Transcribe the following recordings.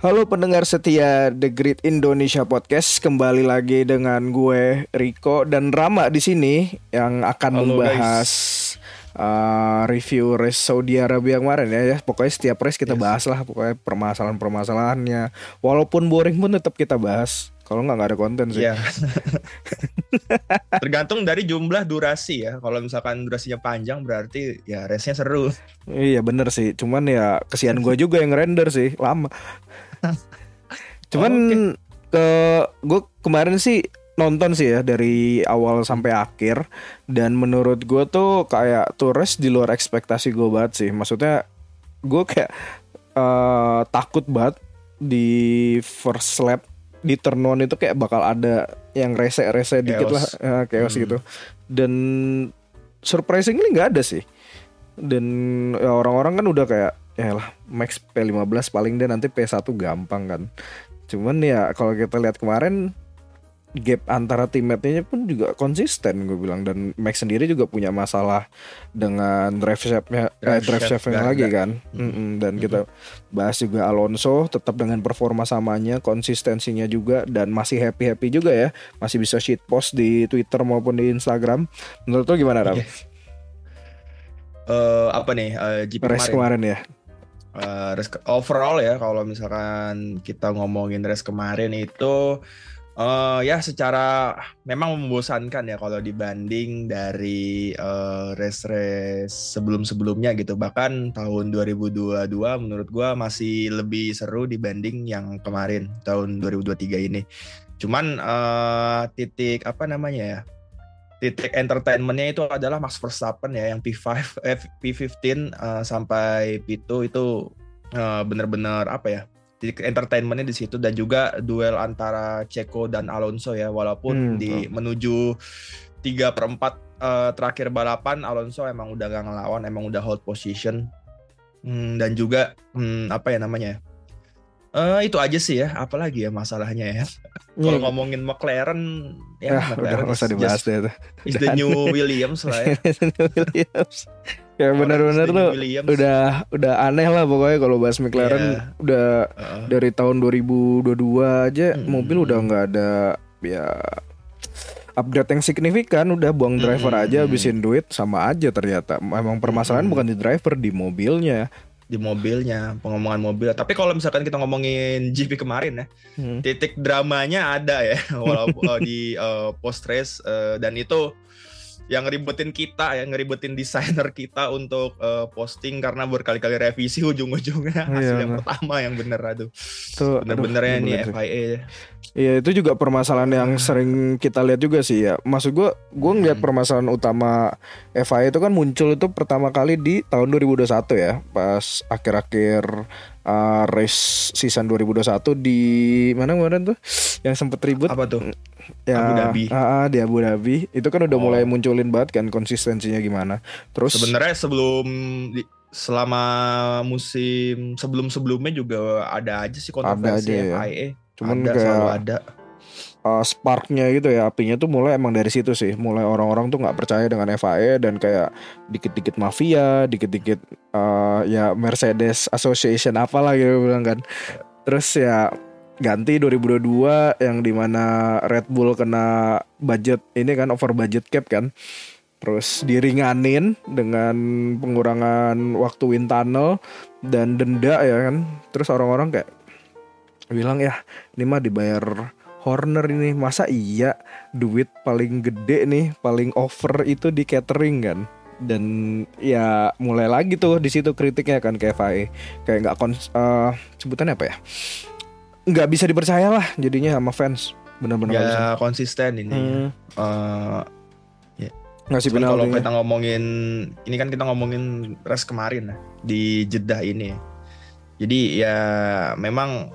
Halo pendengar setia The Great Indonesia Podcast, kembali lagi dengan gue Riko dan Rama di sini yang akan Halo, membahas uh, review race Saudi Arabia kemarin ya, ya. Pokoknya setiap race kita bahas lah, pokoknya permasalahan-permasalahannya. Walaupun boring pun tetap kita bahas. Kalau nggak nggak ada konten sih. Iya. Tergantung dari jumlah durasi ya. Kalau misalkan durasinya panjang berarti ya race-nya seru. Iya bener sih, cuman ya kesian gue juga yang render sih lama. Cuman Oh, ke gue kemarin sih nonton sih ya dari awal sampai akhir dan menurut gue tuh kayak Torres di luar ekspektasi gue banget sih. Maksudnya gue kayak eh, takut banget di first lap di turn one itu kayak bakal ada yang rese-rese dikit lah eh, chaos Hmm. gitu. Dan surprisingly nggak ada sih. Dan ya orang-orang kan udah kayak ya lah max P15 paling deh nanti P1 gampang kan. Cuman ya kalau kita lihat kemarin gap antara teammate-nya pun juga konsisten gue bilang dan Max sendiri juga punya masalah dengan drive shaft-nya eh, Drive drive shaft lagi kan. Mm-mm, dan kita bahas juga Alonso tetap dengan performa samanya, konsistensinya juga dan masih happy-happy juga ya. Masih bisa shit post di Twitter maupun di Instagram. Menurut lo gimana Ram? Eh, apa nih eh, GP Race kemarin? kemarin ya. Ke- overall ya kalau misalkan kita ngomongin race kemarin itu eh ya secara memang membosankan ya kalau dibanding dari eh, race-race sebelum-sebelumnya gitu. Bahkan tahun 2022 menurut gua masih lebih seru dibanding yang kemarin tahun 2023 ini. Cuman eh, titik apa namanya ya? Titik entertainmentnya itu adalah Max Verstappen ya yang P5 eh, P15 eh, sampai P2 itu eh, bener-bener apa ya? Titik entertainmentnya di situ dan juga duel antara Checo dan Alonso ya walaupun Hmm, di menuju 3 per 4 eh, terakhir balapan Alonso emang udah gak ngelawan emang udah hold position Hmm, dan juga hmm, apa ya namanya ya? Eh, itu aja sih ya, apalagi ya masalahnya ya. Kalau Iya. ngomongin McLaren Ah, ya udah McLaren usah is dibahas just- deh itu. is the new Williams lah ya. Williams. ya benar-benar tuh Williams. udah udah aneh lah pokoknya kalau bahas McLaren Iya. udah Heeh. dari tahun 2022 aja Hmm. mobil udah nggak ada ya upgrade yang signifikan udah buang driver Hmm. aja habisin duit sama aja ternyata emang permasalahan Hmm. bukan di driver di mobilnya di mobilnya, pengomongan mobil. Tapi kalau misalkan kita ngomongin GP kemarin ya, Hmm. titik dramanya ada ya, walaupun eh, di post race dan itu yang ngeribetin kita ya, ngeribetin desainer kita untuk eh, posting karena berkali-kali revisi ujung-ujungnya hasil Iya, yang nah. pertama yang bener aduh. tuh Bener-bener ya aduh, nih bener. FIA. Iya itu juga permasalahan yang sering kita lihat juga sih ya. Maksud gua gua ngeliat Hmm. permasalahan utama FIA itu kan muncul itu pertama kali di tahun 2021 ya, pas akhir-akhir uh, race season 2021 di mana kemarin tuh yang sempet ribut Apa tuh? ya Abu Dhabi. ah, ah, di Abu Dhabi. Itu kan udah Oh. mulai munculin banget kan konsistensinya gimana. Terus Sebenarnya sebelum di- selama musim sebelum-sebelumnya juga ada aja sih kontroversi aja ya. FIA. Cuman ada, kayak- selalu ada. Uh, sparknya gitu ya apinya tuh mulai emang dari situ sih. Mulai orang-orang tuh nggak percaya dengan FIA dan kayak dikit-dikit mafia dikit-dikit uh, ya Mercedes Association apalah gitu bilang kan. Terus ya ganti 2022 yang di mana Red Bull kena budget ini kan over budget cap kan. Terus diringanin dengan pengurangan waktu wind tunnel dan denda ya kan. Terus orang-orang kayak bilang ya ini mah dibayar Horner ini. Masa iya duit paling gede nih paling over itu di catering kan? Dan ya mulai lagi tuh di situ kritiknya kan ke FIA kayak nggak kons eh, sebutannya apa ya? Nggak bisa dipercaya lah jadinya sama fans. Benar-benar nggak bisa. Ya konsisten ini. Hmm, Eh, ngasih cuman kalau penalti kita ngomongin ini kan kita ngomongin race kemarin ya, di Jeddah ini. Jadi ya memang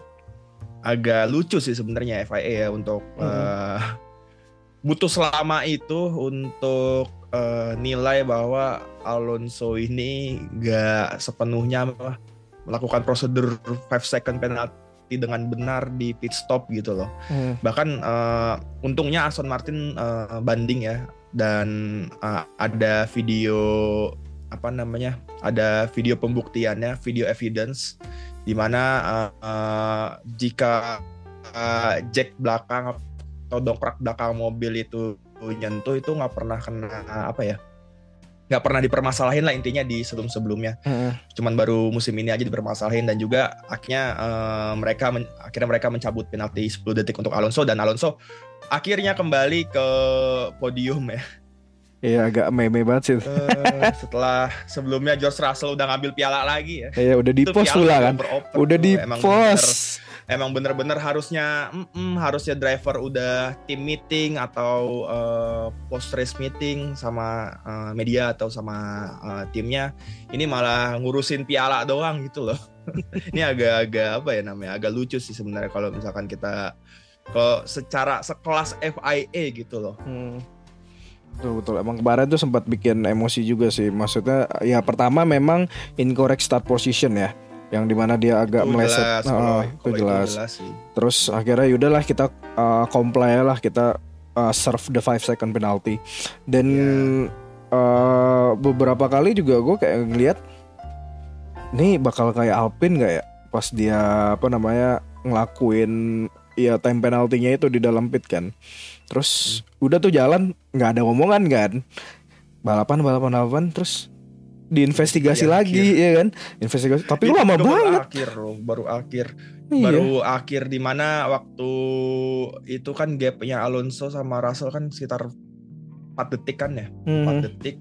agak lucu sih sebenarnya FIA ya untuk Hmm. eh, butuh selama itu untuk eh, nilai bahwa Alonso ini gak sepenuhnya melakukan prosedur 5 second penalty dengan benar di pit stop gitu loh. Hmm, Bahkan eh, untungnya Aston Martin eh, banding ya dan eh, ada video apa namanya? Ada video pembuktiannya, video evidence di mana uh, uh, jika uh, jack belakang atau dongkrak belakang mobil itu nyentuh itu nggak pernah kena apa ya nggak pernah dipermasalahin lah intinya di sebelum sebelumnya hmm. cuman baru musim ini aja dipermasalahin dan juga akhirnya uh, mereka men akhirnya mereka mencabut penalti 10 detik untuk Alonso dan Alonso akhirnya kembali ke podium ya Iya agak meme banget sih. Uh, setelah sebelumnya George Russell udah ngambil piala lagi ya. Iya udah di pos pula kan. Udah di pos emang bener-bener harusnya mm -mm, harusnya driver udah team meeting atau uh, post race meeting sama uh, media atau sama uh, timnya ini malah ngurusin piala doang gitu loh ini agak-agak apa ya namanya agak lucu sih sebenarnya kalau misalkan kita kalau secara sekelas FIA gitu loh hmm. Betul betul. Emang kemarin tuh sempat bikin emosi juga sih. Maksudnya ya pertama memang incorrect start position ya. Yang di mana dia agak itu meleset. jelas, kalau, itu jelas, itu jelas. terus akhirnya yaudahlah kita uh, comply lah. Kita uh, serve the five second penalty. Dan yeah. uh, beberapa kali juga gue kayak ngeliat nih bakal kayak Alpin gak ya? Pas dia apa namanya ngelakuin ya time penaltinya itu di dalam pit kan terus hmm. udah tuh jalan nggak ada omongan kan balapan balapan balapan terus diinvestigasi ya, lagi akhir. ya kan investigasi tapi itu lama banget baru akhir loh baru akhir iya. baru akhir di mana waktu itu kan gapnya Alonso sama Russell kan sekitar 4 detik kan ya hmm. 4 detik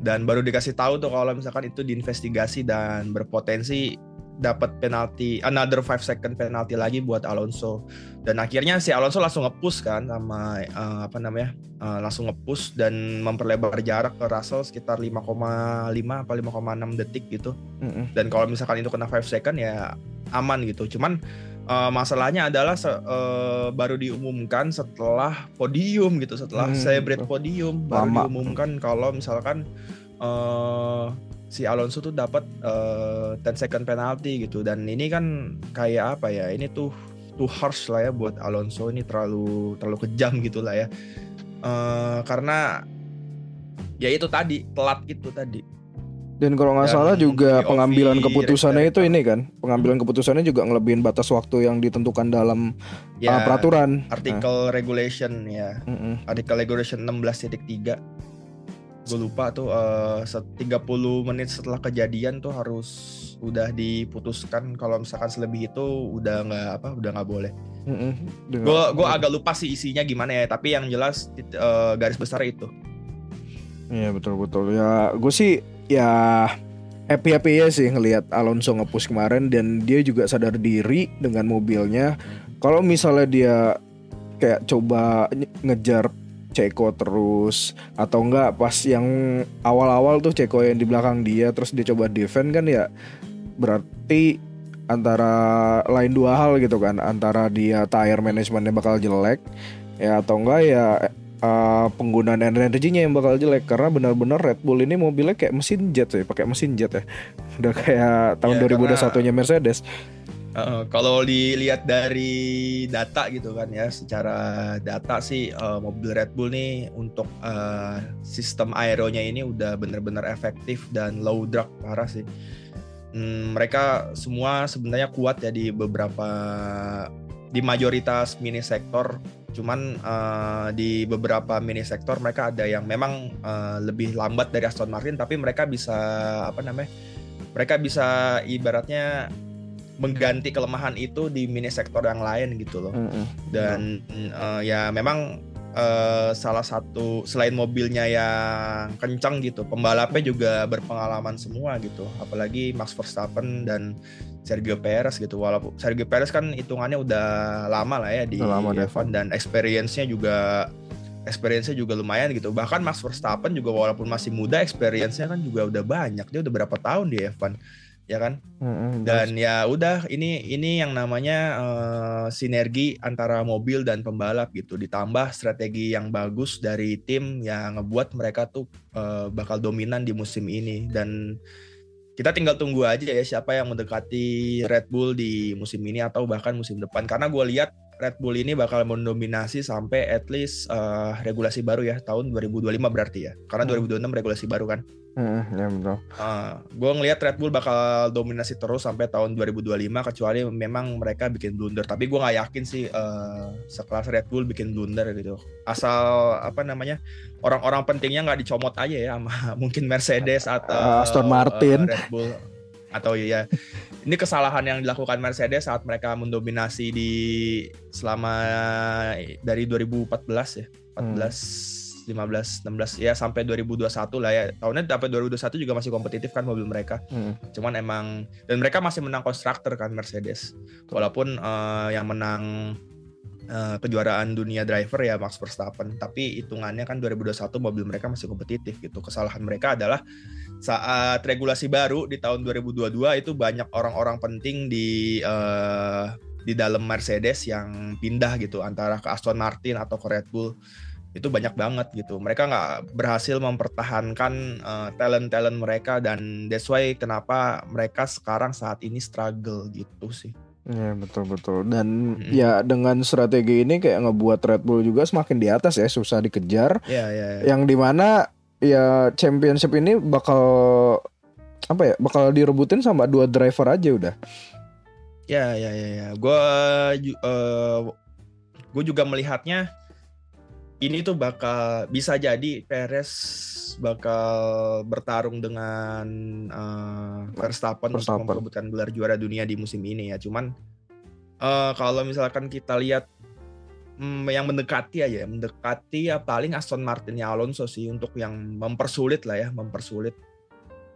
dan baru dikasih tahu tuh kalau misalkan itu diinvestigasi dan berpotensi dapat penalti another 5 second penalti lagi buat Alonso. Dan akhirnya si Alonso langsung ngepush kan sama uh, apa namanya uh, langsung ngepush dan memperlebar jarak ke Russell sekitar 5,5 apa 5,6 detik gitu. Mm -hmm. dan kalau misalkan itu kena 5 second ya aman gitu. Cuman uh, masalahnya adalah uh, baru diumumkan setelah podium gitu setelah hmm, celebrate podium. Baru Lama. diumumkan kalau misalkan uh, si Alonso tuh dapat uh, 10 second penalty gitu. Dan ini kan kayak apa ya ini tuh too harsh lah ya buat Alonso. Ini terlalu terlalu kejam gitu lah ya. Uh, karena ya itu tadi telat itu tadi. Dan kalau nggak salah juga pengambilan keputusannya itu ini kan. Pengambilan keputusannya juga ngelebihin batas waktu yang ditentukan dalam ya, uh, peraturan. artikel nah. regulation ya. Mm -mm. artikel regulation 16.3 gue lupa tuh uh, 30 menit setelah kejadian tuh harus udah diputuskan kalau misalkan selebih itu udah nggak apa udah nggak boleh. Gue mm gue agak lupa sih isinya gimana ya tapi yang jelas uh, garis besar itu. Iya betul betul. Ya gue sih ya happy happy ya sih ngelihat Alonso ngepush kemarin dan dia juga sadar diri dengan mobilnya. Kalau misalnya dia kayak coba ngejar Ceko terus atau enggak pas yang awal-awal tuh Ceko yang di belakang dia terus dia coba defend kan ya berarti antara lain dua hal gitu kan antara dia tire manajemennya bakal jelek ya atau enggak ya uh, penggunaan energinya yang bakal jelek karena benar-benar Red Bull ini mobilnya kayak mesin jet sih pakai mesin jet ya. Udah kayak tahun ya, 2021 nya Mercedes Uh, kalau dilihat dari data gitu kan ya, secara data sih uh, mobil Red Bull nih untuk uh, sistem aeronya ini udah bener-bener efektif dan low drag parah sih. Hmm, mereka semua sebenarnya kuat ya di beberapa di mayoritas mini sektor. Cuman uh, di beberapa mini sektor mereka ada yang memang uh, lebih lambat dari Aston Martin, tapi mereka bisa apa namanya? Mereka bisa ibaratnya mengganti kelemahan itu di mini sektor yang lain gitu loh. Mm -hmm. Dan uh, ya memang uh, salah satu selain mobilnya yang kencang gitu, pembalapnya juga berpengalaman semua gitu. Apalagi Max Verstappen dan Sergio Perez gitu. Walaupun Sergio Perez kan hitungannya udah lama lah ya di lama F1 dan experience-nya juga experience-nya juga lumayan gitu. Bahkan Max Verstappen juga walaupun masih muda, experience-nya kan juga udah banyak. Dia udah berapa tahun di F1 ya kan? Mm-hmm, dan ya udah ini ini yang namanya uh, sinergi antara mobil dan pembalap gitu. Ditambah strategi yang bagus dari tim yang ngebuat mereka tuh uh, bakal dominan di musim ini. Dan kita tinggal tunggu aja ya siapa yang mendekati Red Bull di musim ini atau bahkan musim depan. Karena gue lihat Red Bull ini bakal mendominasi sampai at least uh, regulasi baru ya tahun 2025 berarti ya. Karena Hmm. 2026 regulasi baru kan. Hmm, ya betul. Uh, gue ngelihat Red Bull bakal dominasi terus sampai tahun 2025 kecuali memang mereka bikin blunder. Tapi gue nggak yakin sih uh, sekelas Red Bull bikin blunder gitu. Asal apa namanya orang-orang pentingnya nggak dicomot aja ya sama mungkin Mercedes atau Uh, Aston Martin. uh, Red Bull atau ya ini kesalahan yang dilakukan Mercedes saat mereka mendominasi di selama dari 2014 ya. 14 15 16 ya sampai 2021 lah ya. Tahunnya sampai 2021 juga masih kompetitif kan mobil mereka. Hmm. cuman emang dan mereka masih menang konstruktor kan Mercedes. Walaupun eh, yang menang eh, kejuaraan dunia driver ya Max Verstappen. Tapi hitungannya kan 2021 mobil mereka masih kompetitif gitu. Kesalahan mereka adalah saat regulasi baru di tahun 2022 itu banyak orang-orang penting di eh, di dalam Mercedes yang pindah gitu antara ke Aston Martin atau ke Red Bull. Itu banyak banget gitu. Mereka nggak berhasil mempertahankan eh, talent-talent mereka dan that's why kenapa mereka sekarang saat ini struggle gitu sih. Ya betul betul. Dan Mm-mm. ya dengan strategi ini kayak ngebuat Red Bull juga semakin di atas ya susah dikejar. Ya ya, ya. yang di mana ya championship ini bakal apa ya bakal direbutin sama dua driver aja udah Ya, ya, ya, ya. Gue gue juga melihatnya ini tuh bakal bisa jadi Perez bakal bertarung dengan eh, Verstappen, untuk Verstappen. memperebutkan gelar juara dunia di musim ini ya. Cuman eh, kalau misalkan kita lihat hmm, yang mendekati aja, mendekati ya paling Aston Martinnya Alonso sih untuk yang mempersulit lah ya, mempersulit.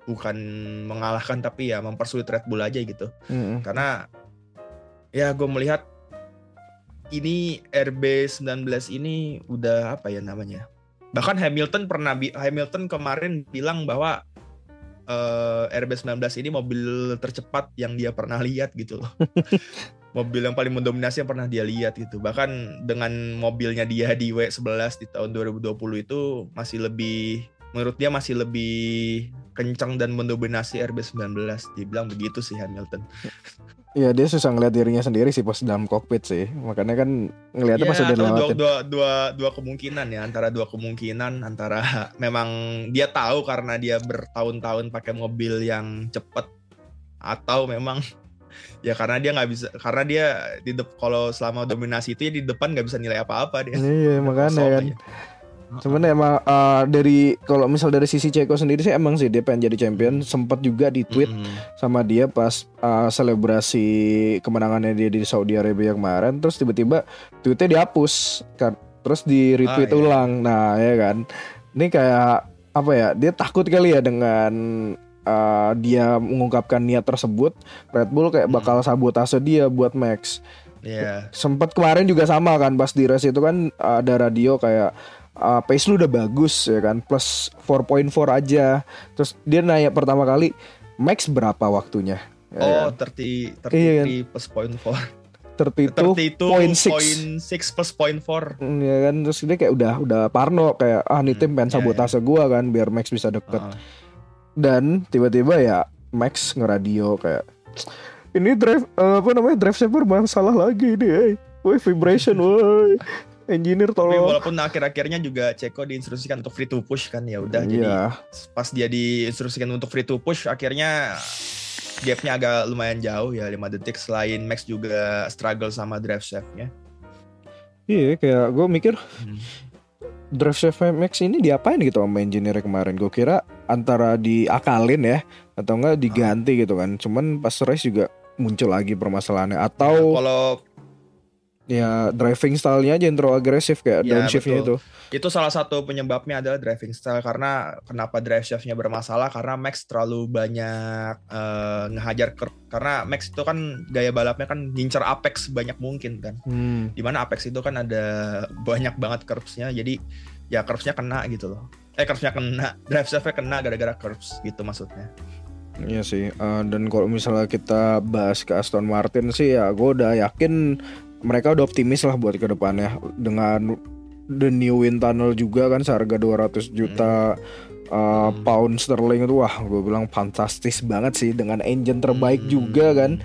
Bukan mengalahkan tapi ya mempersulit Red Bull aja gitu. Mm-mm. karena ya gue melihat ini RB19 ini udah apa ya namanya? Bahkan Hamilton pernah Hamilton kemarin bilang bahwa eh, RB19 ini mobil tercepat yang dia pernah lihat gitu loh mobil yang paling mendominasi yang pernah dia lihat gitu. Bahkan dengan mobilnya dia di W11 di tahun 2020 itu masih lebih menurut dia masih lebih kencang dan mendominasi RB19 dibilang begitu sih Hamilton. Ya dia susah ngeliat dirinya sendiri sih pas dalam kokpit sih. Makanya kan ngeliatnya pas udah atau dua, lewatin dua, dua, dua kemungkinan ya antara dua kemungkinan antara memang dia tahu karena dia bertahun-tahun pakai mobil yang cepet atau memang ya karena dia nggak bisa karena dia di kalau selama dominasi itu ya di depan nggak bisa nilai apa-apa dia. Iya makanya kan. Cuman emang uh, dari kalau misal dari sisi Ceko sendiri sih emang sih dia pengen jadi champion. Sempat juga di tweet Mm-mm. sama dia pas uh, selebrasi kemenangannya dia di Saudi Arabia kemarin. Terus tiba-tiba tweetnya dihapus kan. Terus di retweet Ah, iya. ulang. Nah ya kan. Ini kayak apa ya dia takut kali ya dengan uh, dia mengungkapkan niat tersebut Red Bull kayak Hmm. bakal sabotase dia buat Max Iya. sempat kemarin juga sama kan pas di race itu kan ada radio kayak uh, pace lu udah bagus ya kan plus 4.4 aja terus dia nanya pertama kali Max berapa waktunya ya Oh, kan? 30, 33 Iya kan? plus point four. 32.6 32.6 plus point four. Mm, ya kan terus dia kayak udah udah parno kayak ah nih tim Hmm, pengen iya, sabotase gua kan biar Max bisa deket Heeh. Dan tiba-tiba ya Max ngeradio kayak ini drive eh, apa namanya drive saver masalah lagi nih eh. Woi vibration woi engineer Tapi tolong walaupun akhir-akhirnya juga Ceko diinstruksikan untuk free to push kan ya udah jadi Iya. pas dia diinstruksikan untuk free to push akhirnya gapnya agak lumayan jauh ya 5 detik selain Max juga struggle sama drive shaftnya Iya kayak gue mikir Hmm. Drive Shaft Max ini diapain gitu sama engineer kemarin Gue kira antara diakalin ya Atau enggak diganti gitu kan. Cuman pas race juga muncul lagi permasalahannya. Atau kalau ya driving stylenya aja yang terlalu agresif Kayak Ya, downshiftnya itu. Itu salah satu penyebabnya adalah driving style. Karena kenapa drive shaftnya bermasalah? Karena Max terlalu banyak eh, ngehajar curb karena Max itu kan gaya balapnya kan ngincer apex banyak mungkin kan. Hmm. di mana apex itu kan ada banyak banget curbsnya. Jadi ya curbsnya kena gitu loh eh curbsnya kena. Drive shaftnya kena gara-gara curbs gitu maksudnya. Iya sih eh, Dan kalau misalnya kita bahas ke Aston Martin sih ya Gue udah yakin mereka udah optimis lah buat ke depannya Dengan the new wind tunnel juga kan seharga 200 juta uh, Hmm. pound sterling itu wah gue bilang fantastis banget sih. Dengan engine terbaik Hmm. juga kan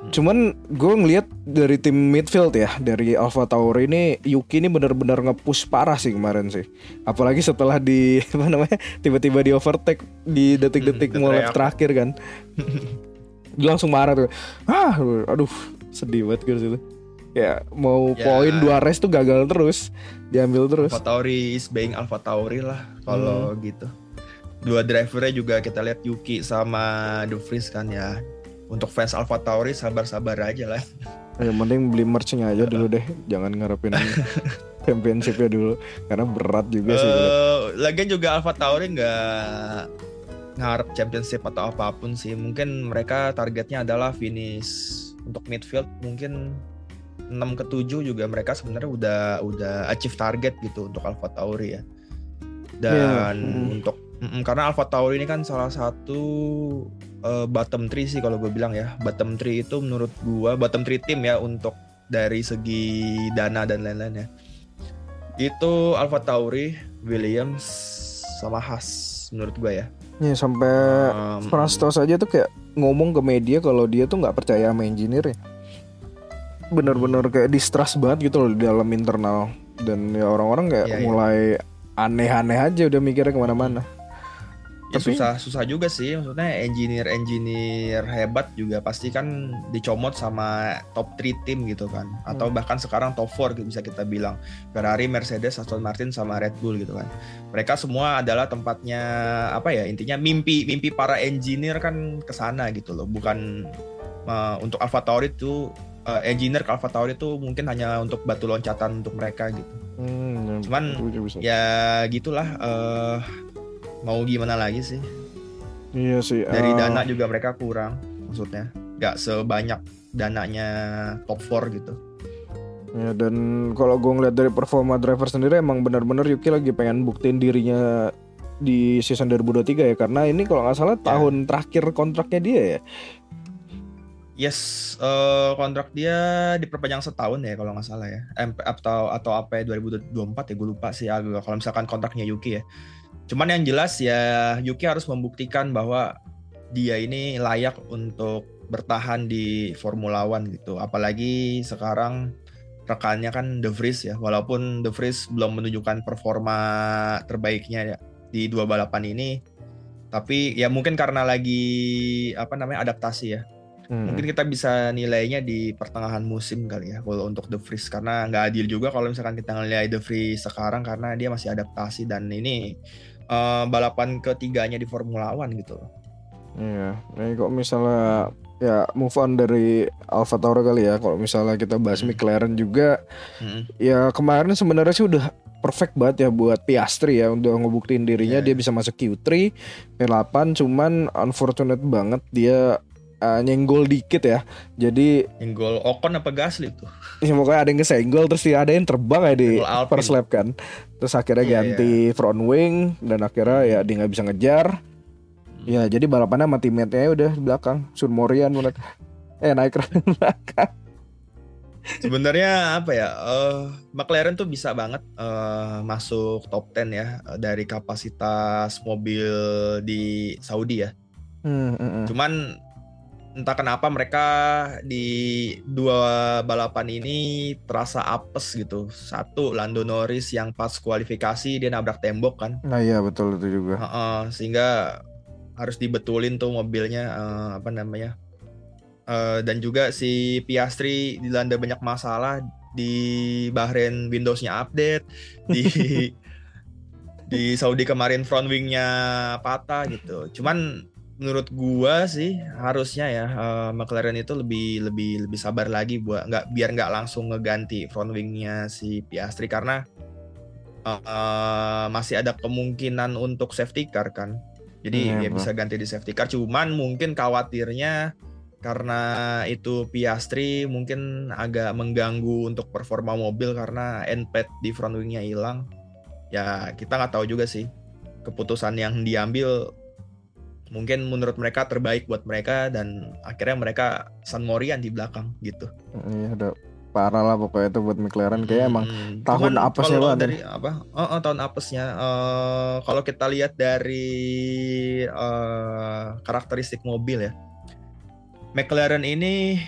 Cuman gue ngeliat dari tim midfield ya dari Alpha Tauri ini Yuki ini benar-benar nge-push parah sih kemarin sih. Apalagi setelah di apa namanya tiba-tiba di overtake di detik-detik Hmm, mulai terakhir kan. Dia langsung marah tuh. Ah, aduh sedih banget gue situ. Ya mau Ya. poin dua race tuh gagal terus diambil terus. Alpha Tauri is being Alpha Tauri lah kalau Hmm. gitu. Dua drivernya juga kita lihat Yuki sama De Vries kan ya. Untuk fans Alpha Tauri sabar-sabar aja lah. Yang penting beli merchnya aja dulu deh, jangan ngarepin championshipnya dulu karena berat juga sih. Eh, lagian juga Alpha Tauri nggak ngarep championship atau apa pun sih. Mungkin mereka targetnya adalah finish untuk midfield mungkin 6 ke 7 juga mereka sebenarnya udah udah achieve target gitu untuk Alpha Tauri ya. Dan Iya, mm. untuk mm, karena Alpha Tauri ini kan salah satu eh, bottom 3 sih kalau gue bilang ya. Bottom 3 itu menurut gua bottom 3 tim ya untuk dari segi dana dan lain-lain ya. Itu Alpha Tauri, Williams sama Haas menurut gua ya. Ya sampai Um, Frastos aja tuh kayak ngomong ke media kalau dia tuh nggak percaya sama engineer ya. Bener-bener kayak distrust banget gitu loh di dalam internal dan ya orang-orang kayak iya. mulai aneh-aneh aja udah mikirnya ke mana-mana. Ya Tapi- susah susah juga sih. Maksudnya engineer engineer hebat juga pasti kan dicomot sama top 3 tim gitu kan. Atau Hmm. bahkan sekarang top 4 gitu bisa kita bilang. Ferrari Mercedes Aston Martin sama Red Bull gitu kan. Mereka semua adalah tempatnya apa ya intinya mimpi mimpi para engineer kan ke sana gitu loh. Bukan uh, untuk Alpha Tauri itu uh, engineer ke Alpha Tauri itu mungkin hanya untuk batu loncatan untuk mereka gitu. Hmm, ya, Cuman, bisa. ya gitulah eh mau gimana lagi sih? Iya sih. dari eh, dana juga mereka kurang maksudnya. Nggak sebanyak dananya top 4 gitu. Ya dan kalau gue ngeliat dari performa driver sendiri emang benar-benar Yuki lagi pengen buktiin dirinya di season 2023 ya. Karena ini kalau nggak salah tahun terakhir kontraknya dia ya. yes eh, kontrak dia diperpanjang setahun ya kalau nggak salah ya. MP atau atau apa ya 2024 ya gue lupa sih. Agak kalau misalkan kontraknya Yuki ya cuman yang jelas ya Yuki harus membuktikan bahwa dia ini layak untuk bertahan di Formula One gitu. Apalagi sekarang rekannya kan De Vries ya. Walaupun De Vries belum menunjukkan performa terbaiknya ya di dua balapan ini. Tapi ya mungkin karena lagi apa namanya adaptasi ya. Hmm. mungkin kita bisa nilainya di pertengahan musim kali ya kalau untuk The Vries. Karena nggak adil juga kalau misalkan kita ngelihat The Vries sekarang karena dia masih adaptasi. Dan ini eh, balapan ketiganya di Formula One gitu loh. Iya, ini kok misalnya ya move on dari Alfa Tauri kali ya. Kalau misalnya kita bahas Hmm. McLaren juga, Mm-mm. ya kemarin sebenarnya sih udah perfect banget ya buat Piastri ya untuk ngebuktiin dirinya Iya. dia bisa masuk Q3, P8 cuman unfortunate banget dia uh, nyenggol dikit ya. Jadi Yang gol Ocon apa Gasly tuh? ya pokoknya ada yang kesenggol terus ya ada yang terbang ya di first lap kan. Terus akhirnya Iya, ganti front wing dan akhirnya ya dia nggak bisa ngejar. Ya jadi balapannya sama teammate-nya udah di belakang Sun Morian mereka Eh naik ke belakang Sebenarnya apa ya? eh, McLaren tuh bisa banget eh, masuk top 10 ya dari kapasitas mobil di Saudi ya. Hmm, hmm, hmm. Cuman entah kenapa mereka di dua balapan ini terasa apes gitu. Satu Lando Norris yang pas kualifikasi dia nabrak tembok kan, Nah iya betul itu juga Heeh, sehingga harus dibetulin tuh mobilnya eh, apa namanya. Eh, dan juga si Piastri dilanda banyak masalah di Bahrain Windowsnya update di di Saudi kemarin front wingnya patah gitu. Cuman menurut gua sih harusnya ya eh, McLaren itu lebih lebih lebih sabar lagi buat nggak biar nggak langsung ngeganti front wingnya si Piastri karena eh, eh, masih ada kemungkinan untuk safety car kan. Jadi Iya, ya bro. bisa ganti di safety car. Cuman mungkin khawatirnya karena itu Piastri mungkin agak mengganggu untuk performa mobil karena end pad di front wingnya hilang. Ya kita nggak tahu juga sih keputusan yang diambil mungkin menurut mereka terbaik buat mereka dan akhirnya mereka San Morian di belakang gitu. Iya udah parah lah pokoknya itu buat McLaren kayak emang Hmm, tahun cuman apesnya banget dari apa? Oh, oh, tahun apesnya. Eh, kalau kita lihat dari eh, karakteristik mobil ya, McLaren ini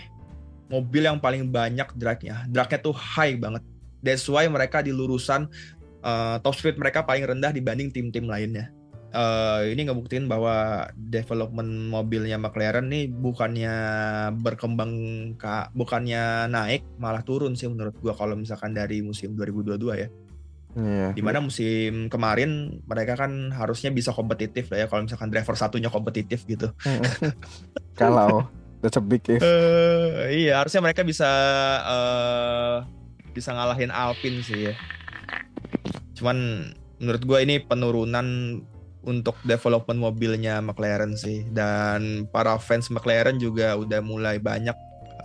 mobil yang paling banyak drag-nya. Drag-nya tuh high banget. That's why mereka di lurusan uh, top speed mereka paling rendah dibanding tim-tim lainnya. Uh, ini ngebuktiin bahwa development mobilnya McLaren nih bukannya berkembang kak bukannya naik malah turun sih menurut gua kalau misalkan dari musim 2022 ya. Iya. Di mana musim kemarin mereka kan harusnya bisa kompetitif lah ya kalau misalkan driver satunya kompetitif gitu. Kalau that's a big if. Uh, iya harusnya mereka bisa uh, bisa ngalahin Alpine sih ya. Cuman menurut gue ini penurunan untuk development mobilnya McLaren sih. Dan para fans McLaren juga udah mulai banyak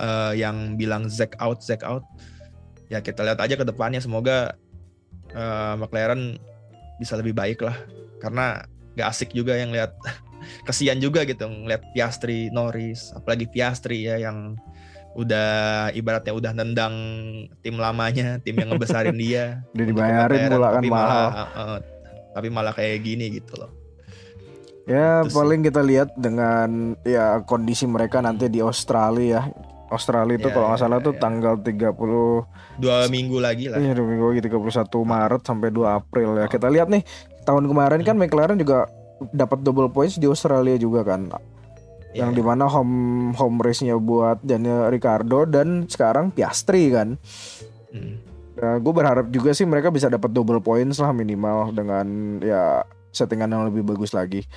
uh, yang bilang Zack out Zack out. Ya kita lihat aja ke depannya. Semoga uh, McLaren bisa lebih baik lah. Karena gak asik juga yang lihat kesian juga gitu ngeliat Piastri Norris apalagi Piastri ya yang udah ibaratnya udah nendang tim lamanya tim yang ngebesarin dia udah dibayarin pula kan mahal. uh, uh, tapi malah kayak gini gitu loh. Ya itu paling sih. kita lihat dengan ya kondisi mereka nanti di Australia ya. Australia itu ya, kalau nggak ya, salah ya, tuh ya. tanggal 30 dua minggu lagi lah. Iya, dua minggu lagi 31 Maret sampai 2 April ya. Oh. Kita lihat nih tahun kemarin kan hmm. McLaren juga dapat double points di Australia juga kan. Yeah. Yang di mana home home race-nya buat Daniel Ricardo dan sekarang Piastri kan. Hmm. Nah, gue berharap juga sih mereka bisa dapat double points lah minimal dengan ya settingan yang lebih bagus lagi.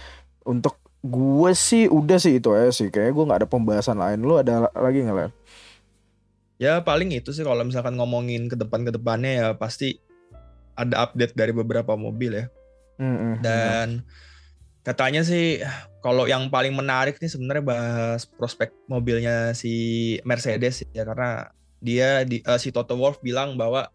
Untuk gue sih udah sih itu aja sih. Kayaknya gue nggak ada pembahasan lain. Lu ada lagi nggak Len? Ya paling itu sih kalau misalkan ngomongin ke depan ke depannya ya pasti ada update dari beberapa mobil ya. Mm-hmm. Dan katanya sih kalau yang paling menarik nih sebenarnya bahas prospek mobilnya si Mercedes ya karena dia di, uh, si Toto Wolff bilang bahwa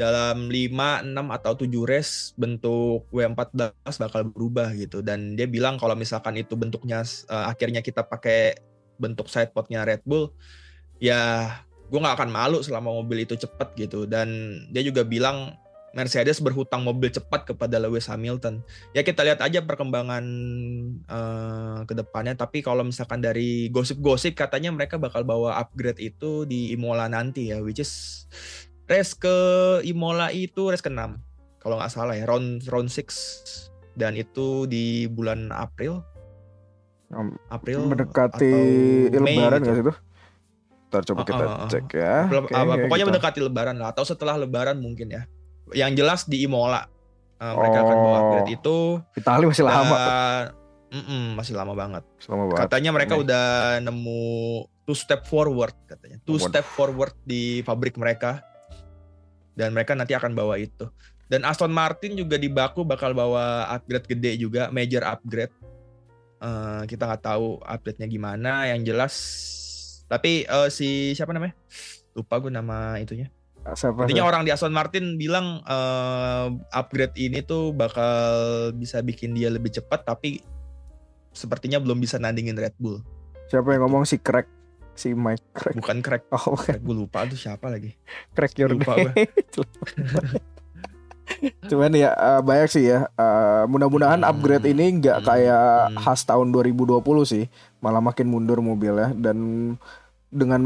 dalam 5, 6 atau 7 race bentuk W14 bakal berubah gitu. Dan dia bilang kalau misalkan itu bentuknya uh, akhirnya kita pakai bentuk sidepodnya Red Bull ya gue nggak akan malu selama mobil itu cepet gitu. Dan dia juga bilang Mercedes berhutang mobil cepat kepada Lewis Hamilton. Ya kita lihat aja perkembangan uh, ke depannya. Tapi kalau misalkan dari gosip-gosip katanya mereka bakal bawa upgrade itu di Imola nanti ya, which is race ke Imola itu race ke-6 kalau nggak salah ya, round round 6 dan itu di bulan April. April mendekati Lebaran gitu. sih itu? Ntar coba kita uh, uh, cek ya. okay, pokoknya gitu. mendekati Lebaran lah atau setelah Lebaran mungkin ya yang jelas di Imola. Uh, mereka oh. akan bawa upgrade itu. Vitali masih lama mm -mm, masih lama banget. Lama banget. Katanya mereka Nih. udah nemu two step forward katanya. Two forward. step forward di pabrik mereka. Dan mereka nanti akan bawa itu. Dan Aston Martin juga di Baku bakal bawa upgrade gede juga major upgrade. Uh, kita nggak tahu update-nya gimana. Yang jelas tapi uh, si siapa namanya? Lupa gue nama itunya Siapa, Intinya orang di Aston Martin bilang uh, upgrade ini tuh bakal bisa bikin dia lebih cepat tapi sepertinya belum bisa nandingin Red Bull. Siapa yang ngomong si Crack? Si Mike Crack. Bukan Crack. Oh, bukan. Gue lupa tuh siapa lagi. Crack your lupa Cuman ya uh, banyak sih ya. Uh, mudah-mudahan hmm. upgrade ini nggak hmm. kayak hmm. khas tahun 2020 sih, malah makin mundur mobilnya dan dengan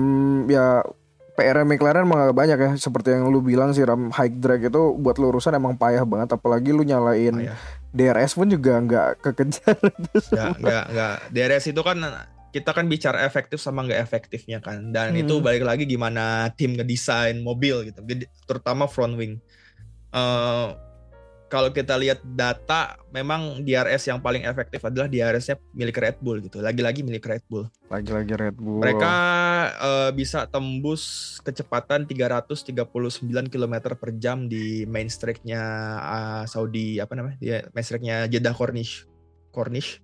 ya PR McLaren emang gak banyak ya seperti yang lu bilang sih ram high drag itu buat lurusan emang payah banget apalagi lu nyalain payah. DRS pun juga nggak kekejar nggak nggak nggak DRS itu kan kita kan bicara efektif sama nggak efektifnya kan dan hmm. itu balik lagi gimana tim ngedesain mobil gitu terutama front wing uh, kalau kita lihat data memang DRS yang paling efektif adalah DRS-nya milik Red Bull gitu. Lagi-lagi milik Red Bull. Lagi-lagi Red Bull. Mereka uh, bisa tembus kecepatan 339 km per jam di main strike-nya uh, Saudi apa namanya? Dia main strike-nya Jeddah Cornish. Cornish.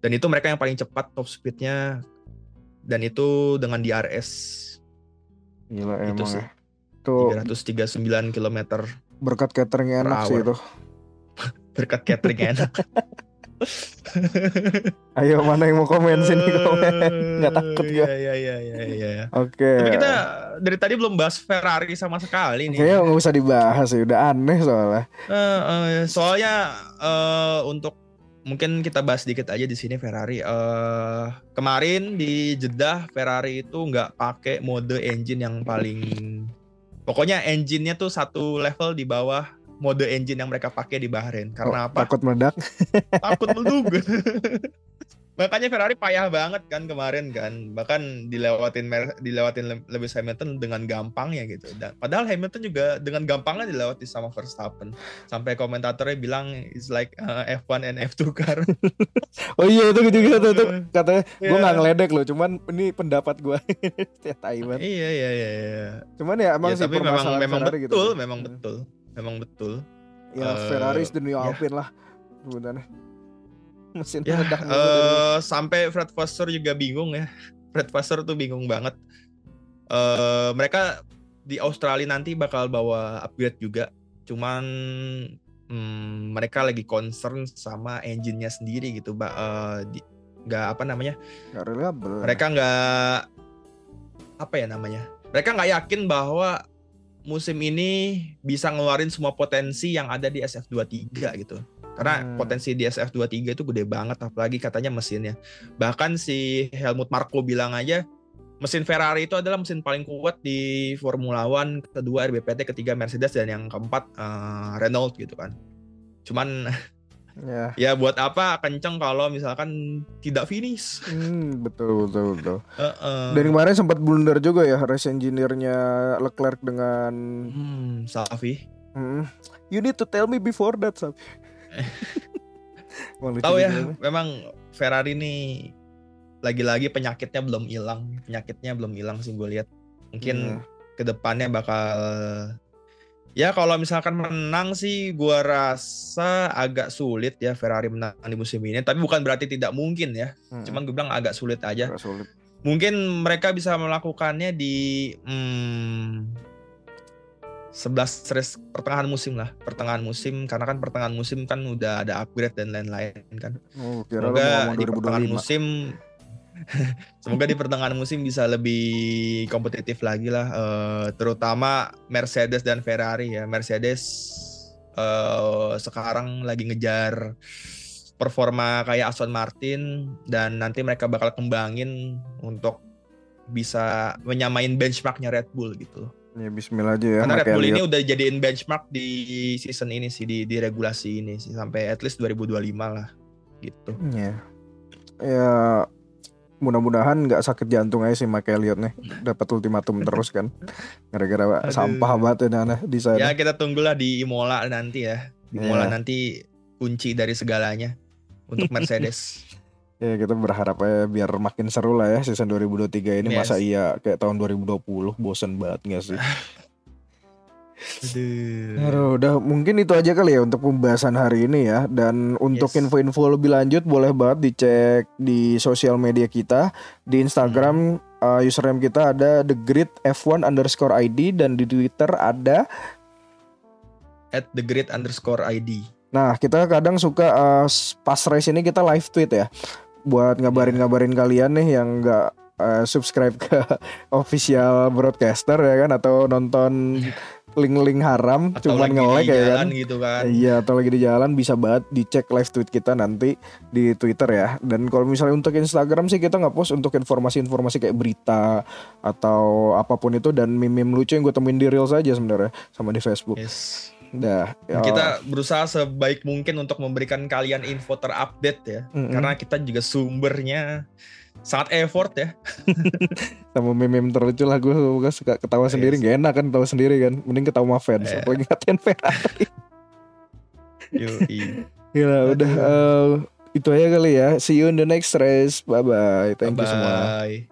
Dan itu mereka yang paling cepat top speed-nya dan itu dengan DRS. Gila itu emang sih. Ya. 339 km Berkat catering enak sih itu. Berkat catering enak. Ayo mana yang mau komen sini komen nggak takut ya Iya iya iya iya. iya. Oke. Tapi kita dari tadi belum bahas Ferrari sama sekali nih. Kayaknya nggak usah dibahas sih udah aneh soalnya. Uh, uh, soalnya uh, untuk mungkin kita bahas sedikit aja di sini Ferrari. Uh, kemarin di Jeddah Ferrari itu nggak pakai mode engine yang paling, pokoknya engine-nya tuh satu level di bawah mode engine yang mereka pakai di Bahrain. Karena Oh, apa? Takut meledak. Takut meleduk. Makanya Ferrari payah banget kan kemarin kan, bahkan dilewatin Mer- dilewatin Le- Lewis Hamilton dengan gampangnya gitu. Dan padahal Hamilton juga dengan gampangnya dilewati sama Verstappen. Sampai komentatornya bilang it's like uh, F1 and F2 car. Oh iya itu juga tuh, tuh katanya gue Iya. nggak ngeledek loh, cuman ini pendapat gue. ya tai banget. iya iya iya. iya. Cuman ya emang Ya, sih tapi memang memang Ferrari betul, gitu. sih. memang betul, memang betul. Ya Eh, Ferrari is the new ya. Alpine lah sebenarnya. Mesin Ya, meledak dari- eh sampai Fred Vasseur juga bingung ya. Fred Vasseur tuh bingung banget. eh mereka di Australia nanti bakal bawa upgrade juga. Cuman hmm, mereka lagi concern sama engine-nya sendiri gitu, Mbak. Eh, di, nggak apa namanya? nggak reliable. Mereka nggak apa ya namanya? Mereka nggak yakin bahwa musim ini bisa ngeluarin semua potensi yang ada di SF23 gitu. Karena Hmm. potensi di SF23 itu gede banget apalagi katanya mesinnya. Bahkan si Helmut Marko bilang aja mesin Ferrari itu adalah mesin paling kuat di Formula One, kedua RBPT, ketiga Mercedes dan yang keempat eh, Renault gitu kan. Cuman ya. ya buat apa kenceng kalau misalkan tidak finish. Hmm, betul betul betul. Heeh. Dan kemarin sempat blunder juga ya race engineer-nya Leclerc dengan Hmm, Safi. Hmm, You need to tell me before that, Sab. Tahu ya, juga. memang Ferrari ini lagi-lagi penyakitnya belum hilang, penyakitnya belum hilang sih gue lihat. Mungkin Iya. ke depannya bakal ya kalau misalkan menang sih gua rasa agak sulit ya Ferrari menang di musim ini. Tapi bukan berarti tidak mungkin ya. Hmm, Cuman gue bilang agak sulit aja. agak sulit. Mungkin mereka bisa melakukannya di hmm, 11 race pertengahan musim lah, pertengahan musim karena kan pertengahan musim kan udah ada upgrade dan lain-lain kan. Oh, Semoga di pertengahan 2025. musim Semoga di pertengahan musim bisa lebih kompetitif lagi lah eh, terutama Mercedes dan Ferrari ya. Mercedes eh, sekarang lagi ngejar performa kayak Aston Martin dan nanti mereka bakal kembangin untuk bisa menyamain benchmarknya Red Bull gitu. Ya bismillah aja ya. Karena Red Bull ini udah jadiin benchmark di season ini sih di, di regulasi ini sih sampai at least 2025 lah gitu. Ya. Ya mudah-mudahan nggak sakit jantung aja sih Mike Elliott nih. Dapat ultimatum terus kan. Gara-gara sampah banget ya nah, di sana. Ya kita tunggulah di Imola nanti ya. Di Imola Iya. nanti kunci dari segalanya untuk Mercedes. Ya kita berharap aja biar makin seru lah ya season 2023 ini Yes. masa iya kayak tahun 2020 bosen banget gak sih? Aduh. Aduh, udah mungkin itu aja kali ya untuk pembahasan hari ini ya. Dan untuk Yes. info-info lebih lanjut boleh banget dicek di sosial media kita di Instagram uh, username kita ada the grid f1 underscore id dan di Twitter ada. At the grid underscore ID. Nah kita kadang suka uh, pas race ini kita live tweet ya buat ngabarin-ngabarin kalian nih yang nggak uh, subscribe ke official broadcaster ya kan atau nonton link-link haram Atau cuman nge-like ya kan. gitu kan. Iya atau lagi di jalan bisa banget dicek live tweet kita nanti di Twitter ya. Dan kalau misalnya untuk Instagram sih kita nggak post untuk informasi-informasi kayak berita atau apa pun itu dan meme-meme lucu yang gue temuin di reels aja sebenarnya sama di Facebook. Yes. Dah. ya. Kita berusaha sebaik mungkin untuk memberikan kalian info terupdate ya. Mm-mm. Karena kita juga sumbernya sangat effort ya. sama meme-meme terlucu lah gue gue suka ketawa Yes. sendiri gak enak kan ketawa sendiri kan. Mending ketawa sama fans. Iya. Apalagi ngatain Ferrari. Yoi. Gila udah eh, itu aja kali ya. See you in the next race. Bye bye. Thank you semua. Bye.